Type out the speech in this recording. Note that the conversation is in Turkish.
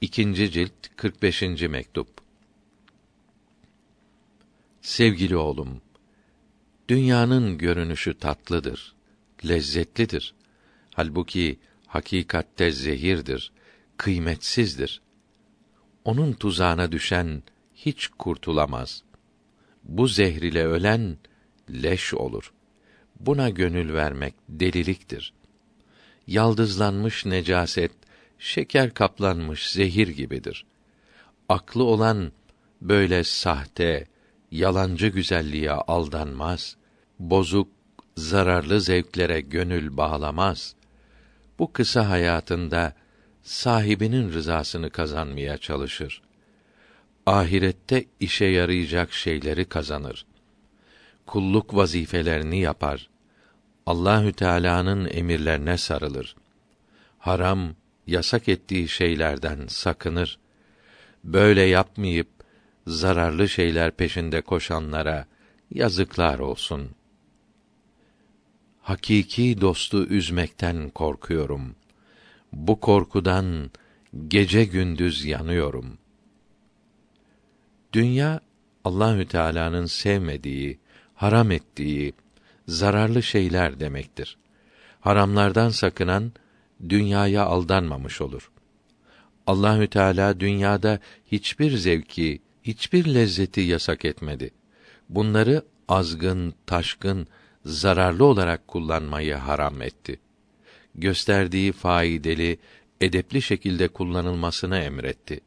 İkinci cilt 45. mektup. Sevgili oğlum, dünyanın görünüşü tatlıdır, lezzetlidir. Halbuki hakikatte zehirdir, kıymetsizdir. Onun tuzağına düşen hiç kurtulamaz. Bu zehir ile ölen leş olur. Buna gönül vermek deliliktir. Yaldızlanmış necaset şeker kaplanmış zehir gibidir. Aklı olan böyle sahte, yalancı güzelliğe aldanmaz, bozuk, zararlı zevklere gönül bağlamaz. Bu kısa hayatında sahibinin rızasını kazanmaya çalışır. Ahirette işe yarayacak şeyleri kazanır. Kulluk vazifelerini yapar. Allahü Teala'nın emirlerine sarılır. Haram, yasak ettiği şeylerden sakınır. Böyle yapmayıp zararlı şeyler peşinde koşanlara yazıklar olsun. Hakiki dostu üzmekten korkuyorum. Bu korkudan gece gündüz yanıyorum. Dünya Allahü Teala'nın sevmediği, haram ettiği zararlı şeyler demektir. Haramlardan sakınan dünyaya aldanmamış olur. Allahü Teala dünyada hiçbir zevki, hiçbir lezzeti yasak etmedi. Bunları azgın, taşkın, zararlı olarak kullanmayı haram etti. Gösterdiği faydalı, edepli şekilde kullanılmasını emretti.